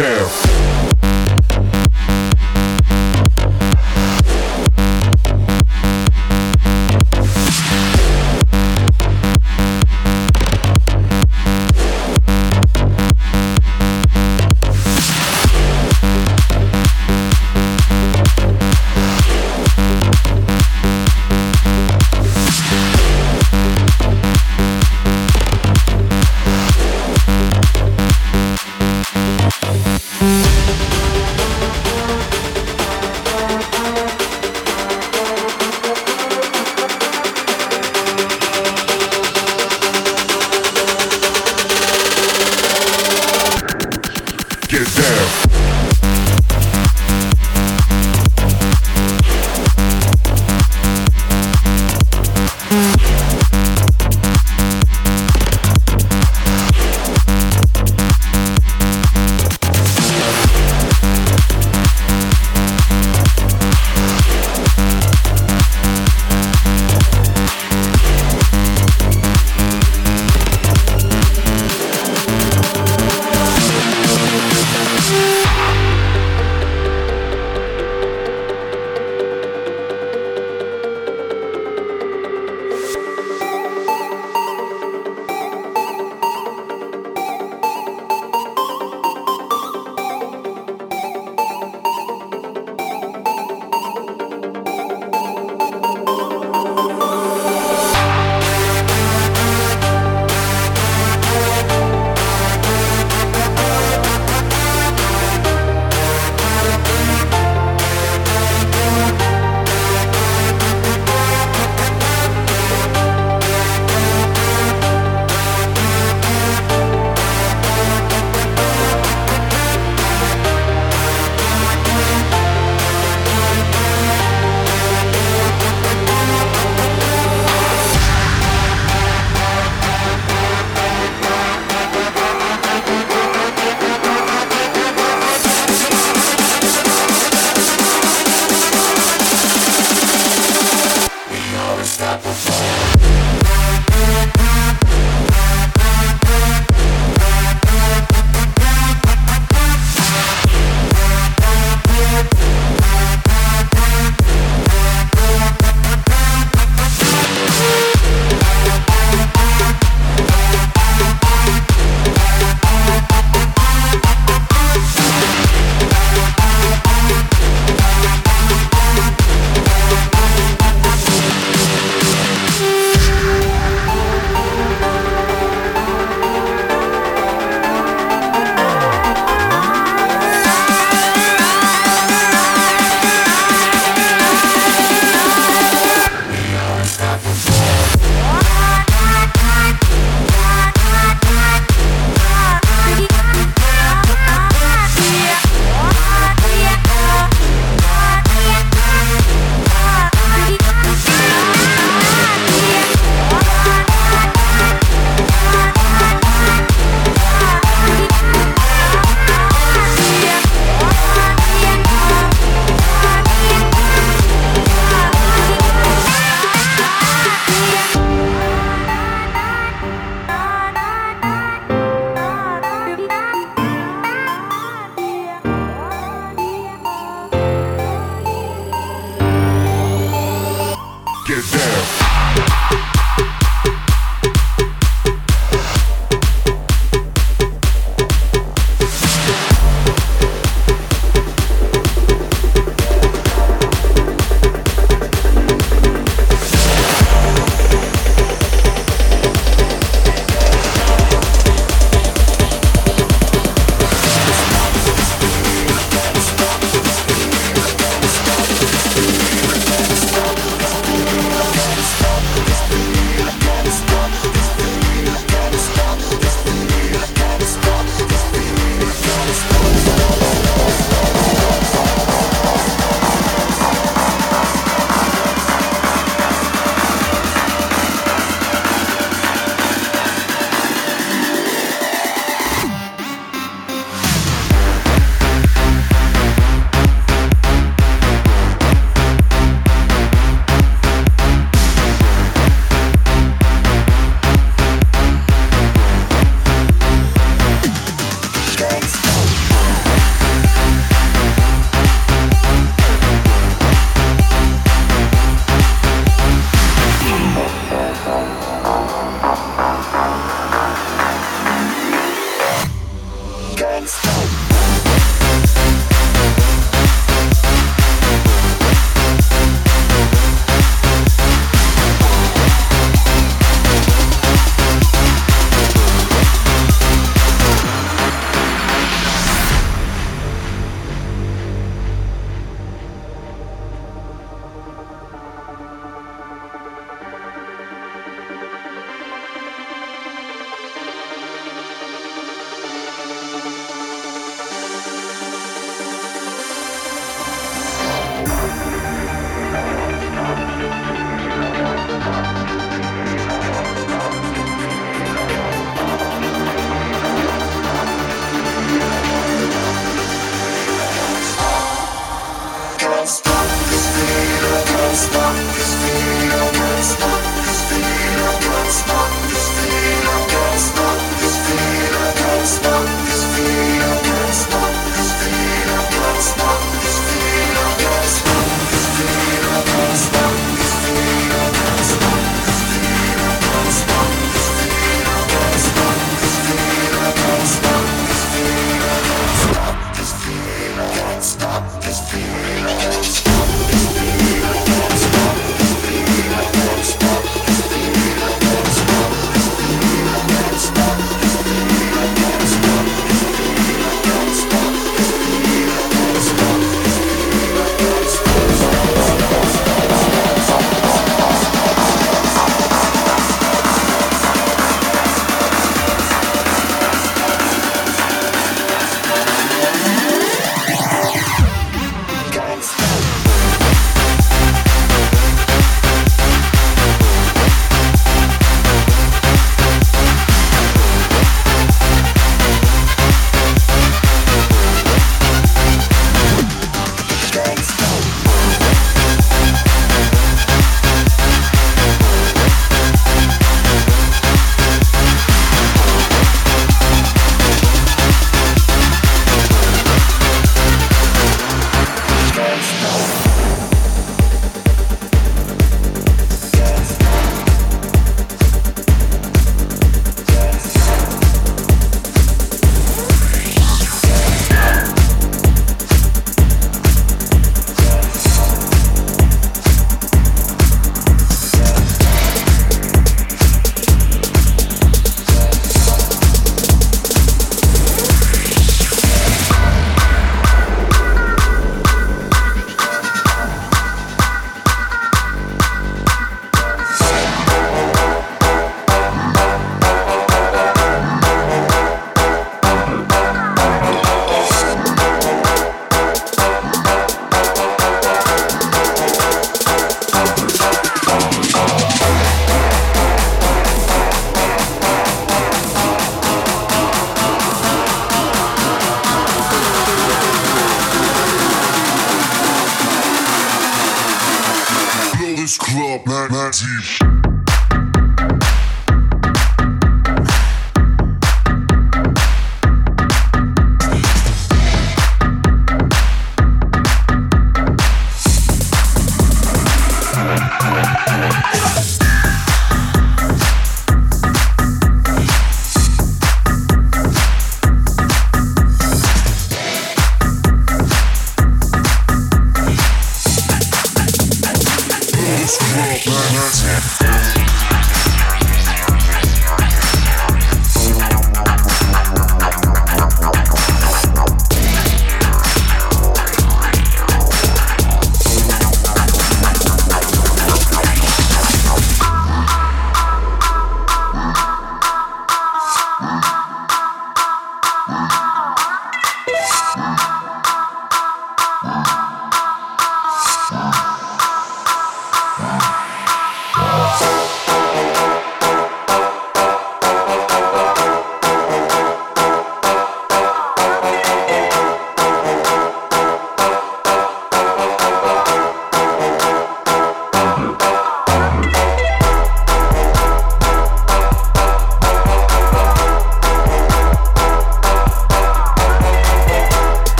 down.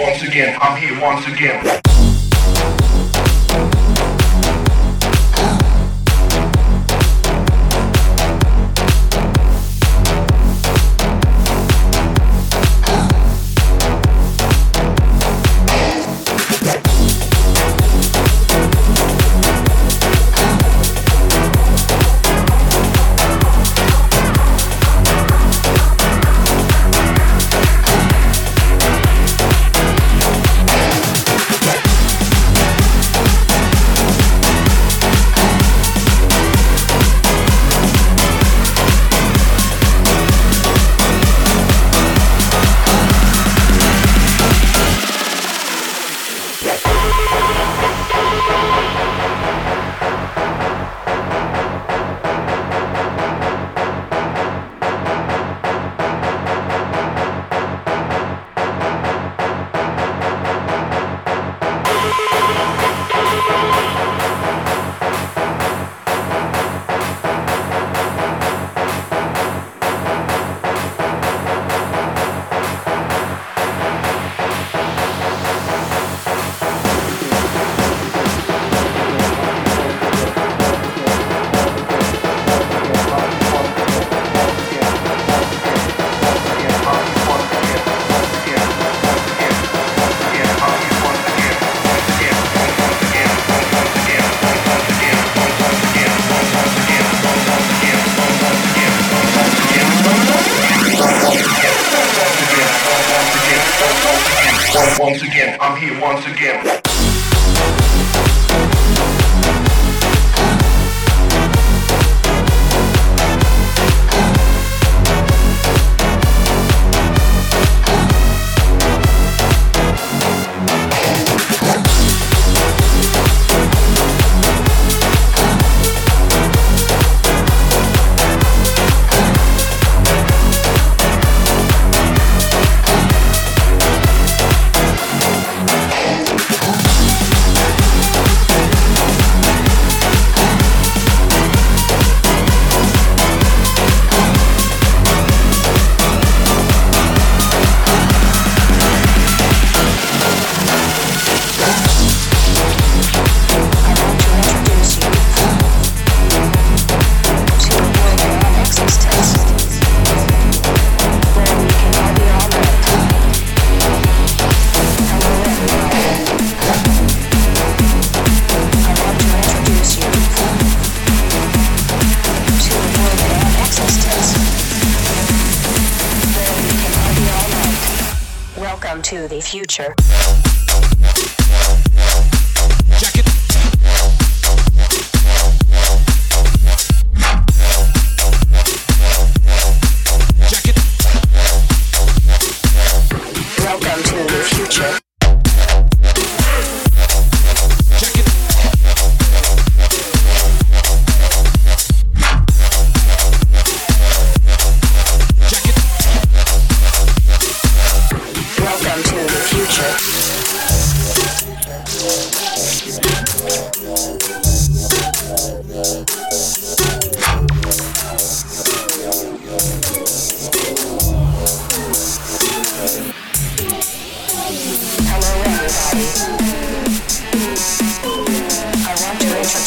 once again, I'm here once again.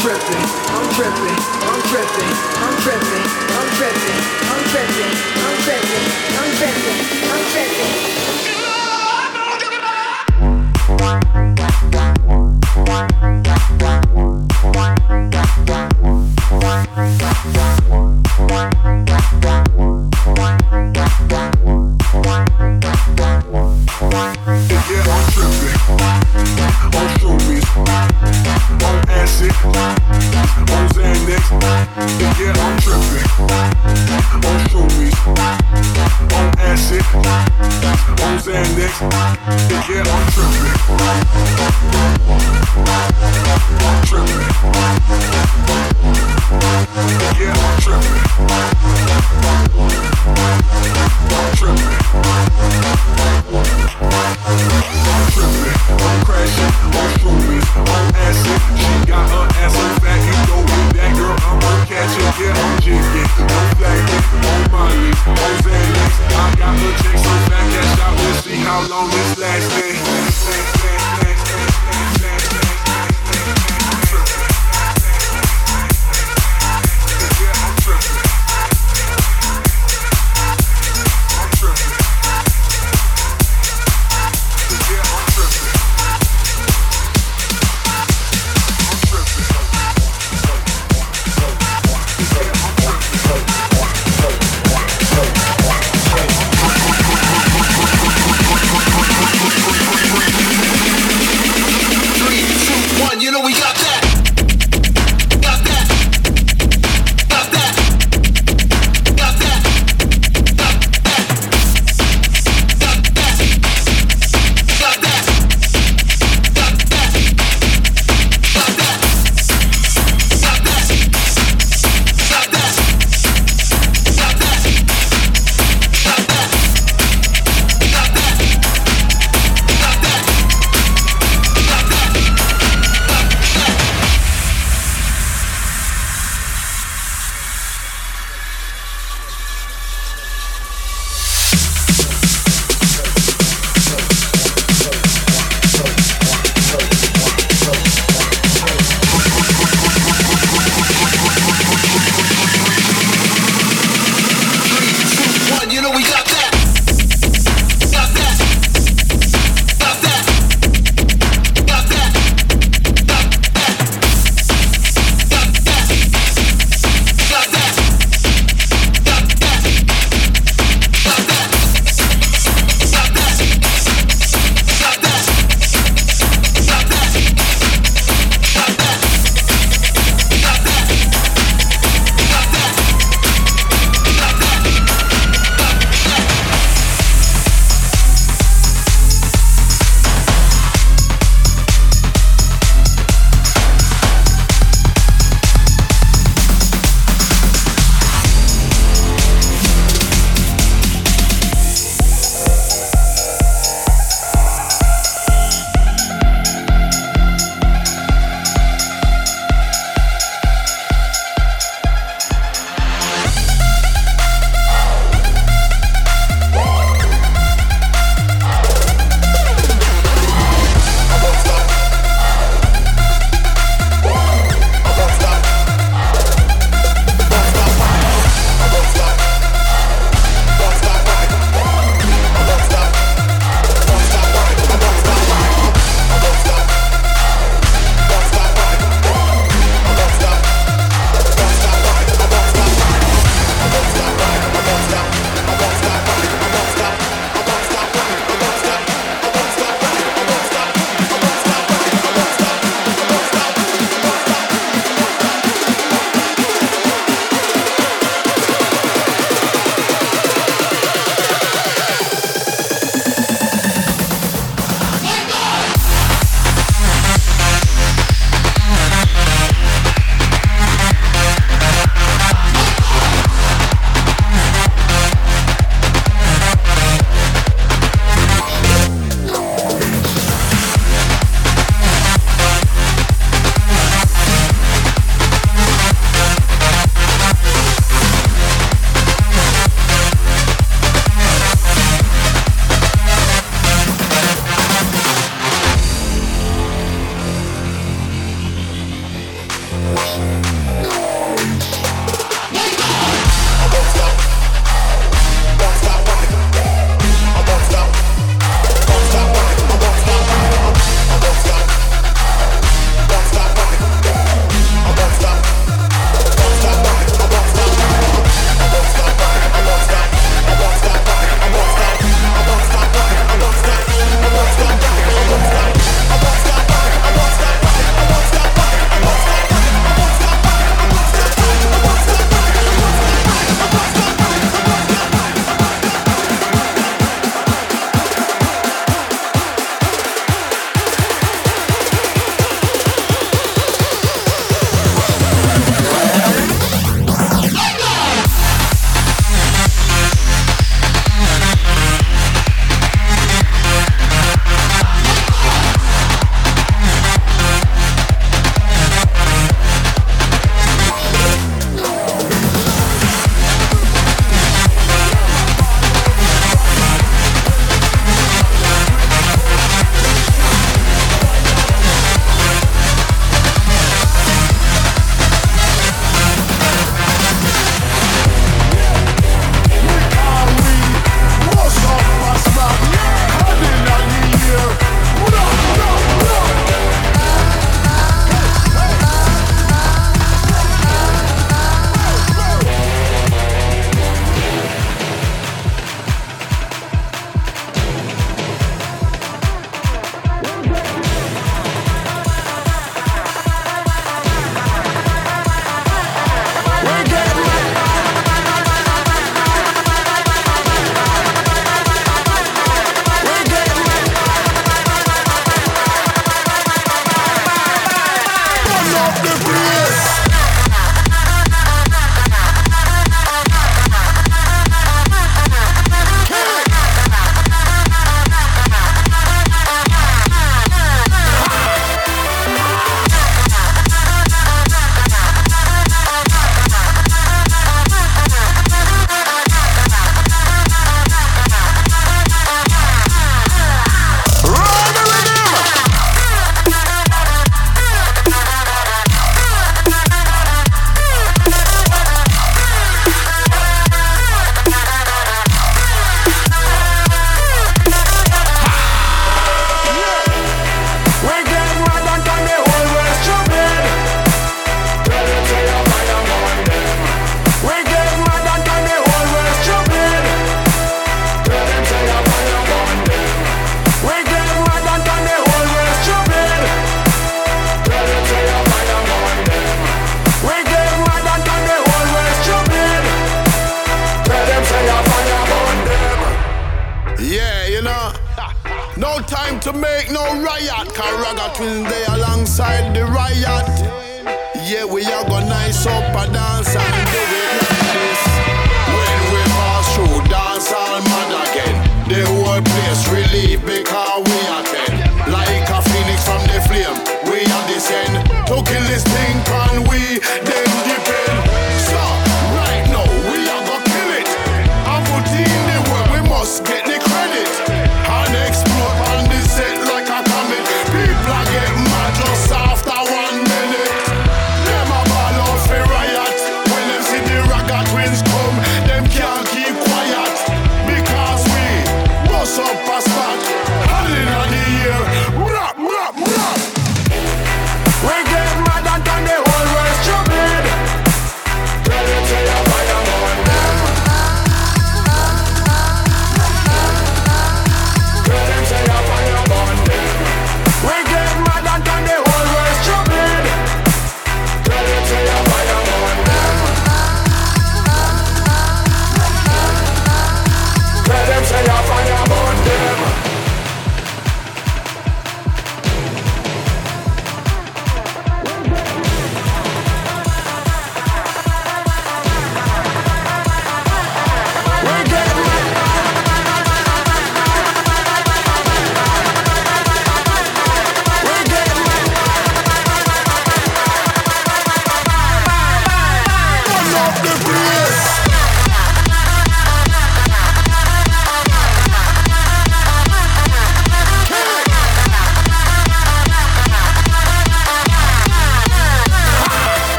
tripping, I'm tripping, I'm tripping, I'm tripping, I'm tripping, I'm tripping, I'm tripping, I'm tripping, I'm tripping. I'm tripping.